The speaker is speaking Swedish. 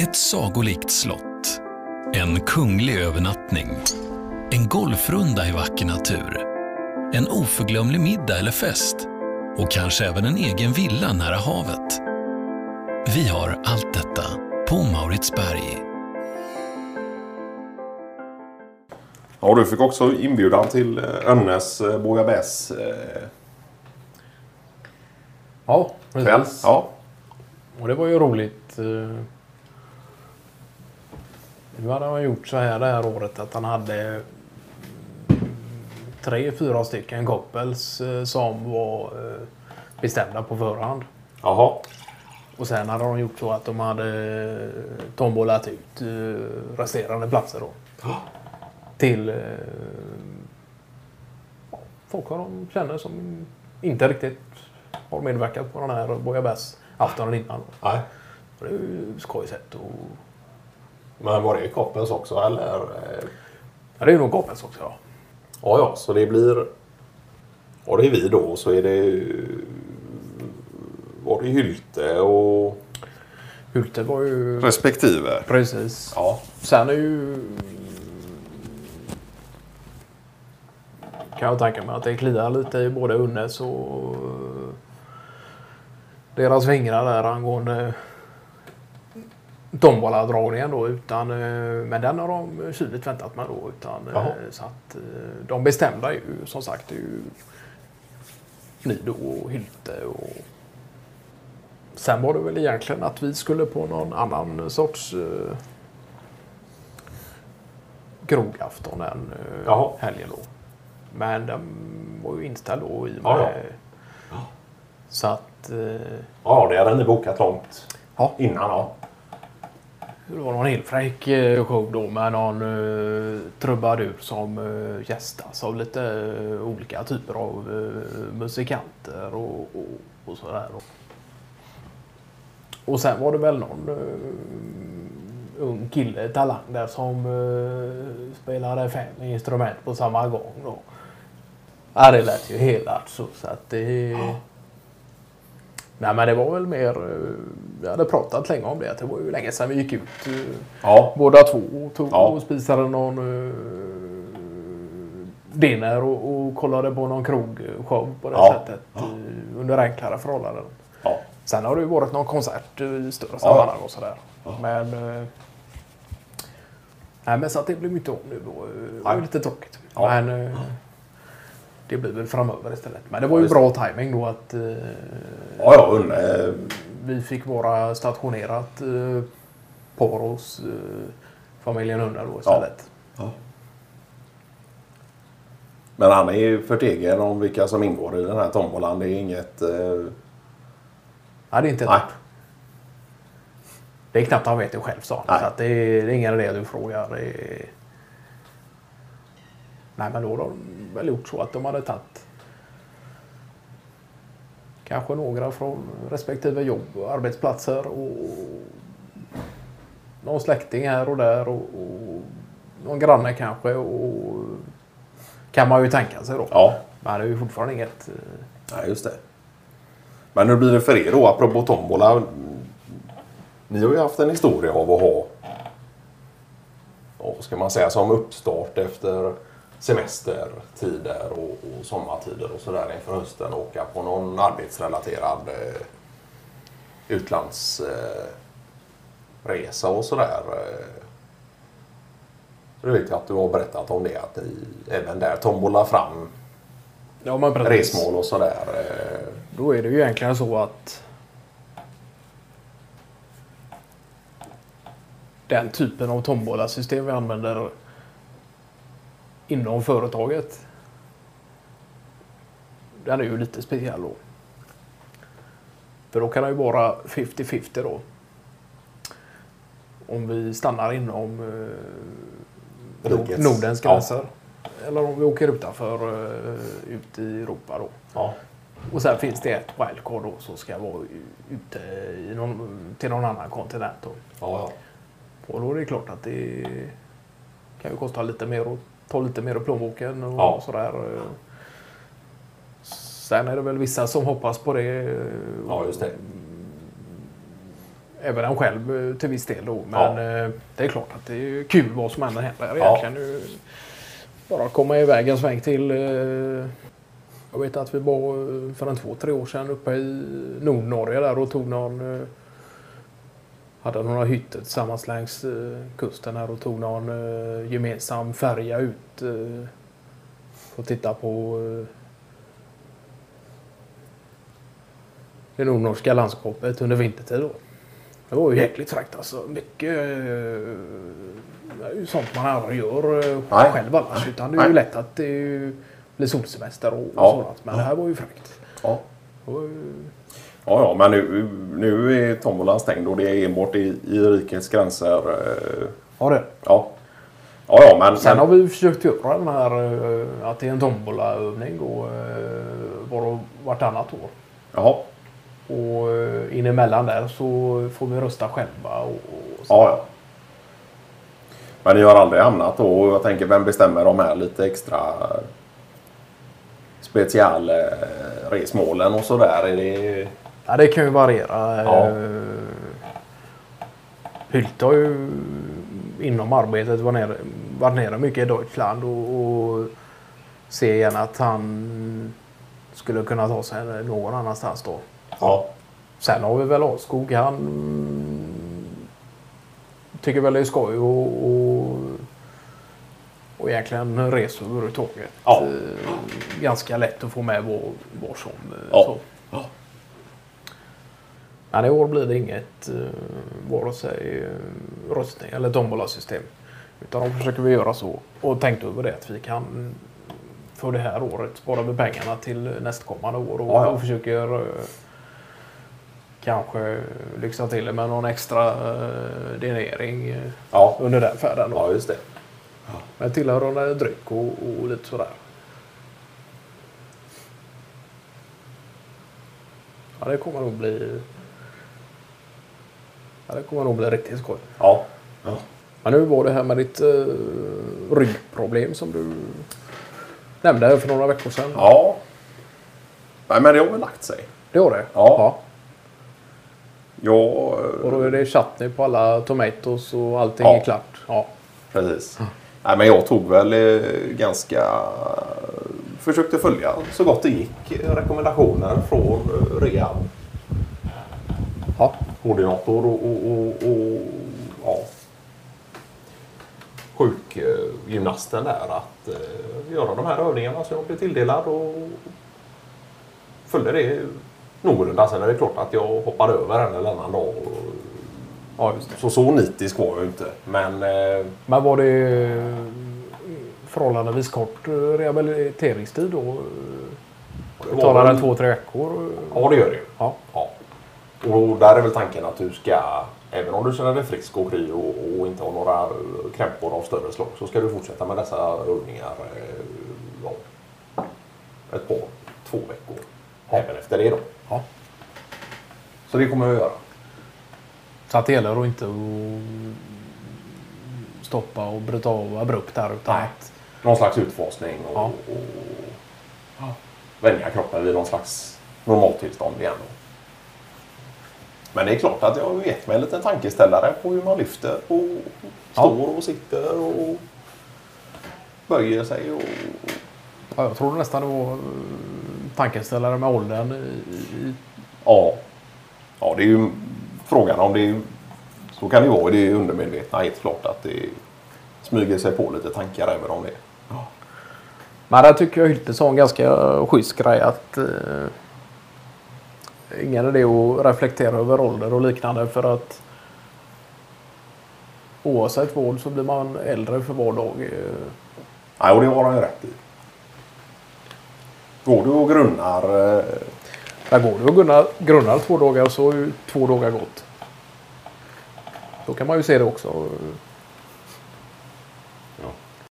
Ett sagolikt slott. En kunglig övernattning. En golfrunda i vacker natur. En oförglömlig middag eller fest. Och kanske även en egen villa nära havet. Vi har allt detta på Mauritsberg. Ja, du fick också inbjudan till eh, Önnes eh, Bouillabaisse eh, Ja, kväll. precis. Ja. Och det var ju roligt. eh. Nu hade han gjort så här det här året att han hade tre, fyra stycken koppels eh, som var eh, bestämda på förhand. Jaha. Och sen hade de gjort så att de hade eh, tombolat ut resterande platser då. Till eh, ja, folk som de känner som inte riktigt har medverkat på den här Bouillabaisse aftonen innan. Nej. Det är ju skojsigt. Och... Men var det Koppens också eller? Ja, det är nog Koppels också. Ja. Ja, ja, så det blir... Och det är vi då, så är det... Var det Hylte och... Hylte var ju... Respektive. Precis. Ja. Sen är ju... Kan jag tänka mig att det kliar lite i både Unnes och deras fingrar där angående tombola-dragningen då. Utan, eh, men den har de kyligt väntat med då. Utan, eh, Jaha. så att, eh, de bestämda är ju som sagt är ju Nido och Hylte och Sen var det väl egentligen att vi skulle på någon annan sorts eh, krogafton än eh, Jaha. helgen då. Men den var ju inställd då i och med... Ja, ja. Så att... Eh, Ja, det hade ni bokat långt ja, innan. Ja. Det var någon helt fräck show då med någon eh, trubadur som eh, gästas av lite eh, olika typer av eh, musikanter och, och, och sådär. Och, och sen var det väl någon eh, ung kille, talang där som eh, spelade fem instrument på samma gång. Då. Ja, det lät ju helt så, så att det... Nej men det var väl mer, eh, vi hade pratat länge om det, att det var ju länge sedan vi gick ut eh, Ja. båda två och, tog Ja. och spisade någon uh, dinner och, och kollade på någon krogshow på det Ja. sättet eh, under enklare förhållanden. ja. Sen har det ju varit någon konsert eh, i större sammanhang och sådär. Men, eh, nej, men så att det blir mycket om nu eh, var ju lite tråkigt. Ja. Men eh, det blir väl framöver istället. Men det var ju bra timing då att eh, Ja, ja, Unne. vi fick vara stationerat eh, par hos eh, familjen Unna då istället. Men han är ju förtegen om vilka som ingår i den här tombolan. Det är inget... Eh... Nej, det är inte ett. Det är knappt han vet det själv sa han. Så att det, är, det är ingen idé du frågar. Det är... Nej, men då har de väl gjort så att de hade tagit kanske några från respektive jobb och arbetsplatser och någon släkting här och där och, och någon granne kanske och kan man ju tänka sig då. Ja, Men det är ju fortfarande inget... eh, nej, just det. Men hur blir det för er då, apropå tombola? Ni har ju haft en historia av att ha, vad ska man säga, som uppstart efter semestertider och, och sommartider och sådär inför hösten åka på någon arbetsrelaterad eh, utlandsresa eh, och sådär. Eh. Så det vet jag att du har berättat om det, att ni även där tombolar fram Ja, men precis. resmål och sådär. eh. Då är det ju egentligen så att den typen av tombolasystem vi använder inom företaget den är ju lite speciell då. För då kan det ju vara 50-50 då. Om vi stannar inom eh, Rikets. Nordens Ja. gränser. Eller om vi åker utanför, eh, ut i Europa då. Ja. Och sen finns det ett wildcard då som ska vara ute i någon, till någon annan kontinent. Då. Ja, Och då är det klart att det kan ju kosta lite mer och ta lite mer ur plånboken och Ja. sådär. Sen är det väl vissa som hoppas på det. ja, just det. även han själv eh, till viss del då. Men eh, det är klart att det är kul vad som än händer Ja. egentligen. Nu, bara komma iväg en sväng till. Eh, jag vet att vi var eh, för en två, tre år sedan uppe i Nordnorge där och tog någon eh, hade några hytter tillsammans längs eh, kusten här och tog någon eh, gemensam färja ut eh, och titta på det nordnorska landskapet under vintertid. Då. Det var ju jäkligt fräckt alltså. Mycket det är ju sånt man aldrig gör Nej. själv annars. Utan det är ju Nej. lätt att det blir solsemester och, Ja. sådant. Men det här var ju fräckt. Ja. Ja, ja, men nu, nu är tombolan stängd och det är enbart i, i rikets gränser. eh, Ja, det. Ja, ja, ja men... Sen men har vi försökt göra den här eh, att det är en tombolaövning då eh, var och vartannat år. Jaha, Och eh, inemellan där så får vi rösta själva. Och, och så. ja, ja. Men ni har aldrig hamnat då och jag tänker vem bestämmer de här lite extra specialresmålen och sådär? Är det... Ja, det kan ju variera. Ja. Eh, Hylte har ju inom arbetet varit nere, varit nere mycket i Deutschland och, och ser gärna att han skulle kunna ta sig någon annanstans då. Ja. Sen har vi väl Askog. Han tycker väl det är skoj och, och, och egentligen resor överhuvudtaget. Ja. Eh, Ganska lätt att få med var, var som. eh, Ja. Så. Men i år blir det inget uh, vare sig uh, röstning eller tombolasystem. Utan då försöker vi göra så och tänkt över det att vi kan för det här året spara vi pengarna till nästkommande år och, Ja, ja. och försöker eh, kanske lyxa till det med någon extra uh, dinering eh, Ja. under den färden. Då. ja, just det. Med tillhörande dryck och, och lite sådär. Ja, det kommer nog bli... Ja, det kommer nog bli riktigt skoj. Ja. ja. Men nu var det här med ditt uh, ryggproblem som du nämnde för några veckor sedan. Ja. Nej, men det har väl lagt sig. Det var det? Ja. Jag... Och då är det chutney på alla tomatoes och allting Ja. är klart. Ja. Precis. Nej, men jag tog väl eh, ganska... Försökte följa så gott det gick eh, rekommendationer från eh, rehab. ja. Koordinator och, och, och, och ja, sjukgymnasten där att eh, göra de här övningarna som jag blev tilldelad och följde det någorlunda. Sen är det klart att jag hoppade över en eller annan dag. Och, Ja, så så nitisk var jag inte. Men eh, Men var det förhållandevis kort eh, rehabiliteringstid då? det var Talar väl- den två, tre veckor? Ja, det gör det. Ja. Ja. Och där är väl tanken att du ska, även om du känner dig frisk och kry och, och inte har några eh, krämpor av större slag, så ska du fortsätta med dessa övningar eh, ja, ett par, två veckor. Även efter det då. Ja. Så det kommer jag att göra. Så att det gäller att inte att stoppa och bryta av abrupt där utan Nej. att Någon slags utfasning och, Ja. och vänja kroppen vid någon slags normaltillstånd igen. Då. Men det är klart att jag har gett mig en liten tankeställare på hur man lyfter och står och sitter och böjer sig. Och... ja, jag tror nästan det var eh, tankeställare med åldern i, Ja. ja, det är ju frågan om det är... Så kan det vara i det undermedvetna helt klart att det smyger sig på lite tankar även om det. Men där tycker jag Hylte sa en ganska schysst grej att eh, ingen idé att reflektera över ålder och liknande för att oavsett vad så blir man äldre för var dag. Nej, och det har han ju rätt i. Går du och grunnar eh, där går du och grunnar, grunnar två dagar så har ju två dagar gått. Då kan man ju se det också.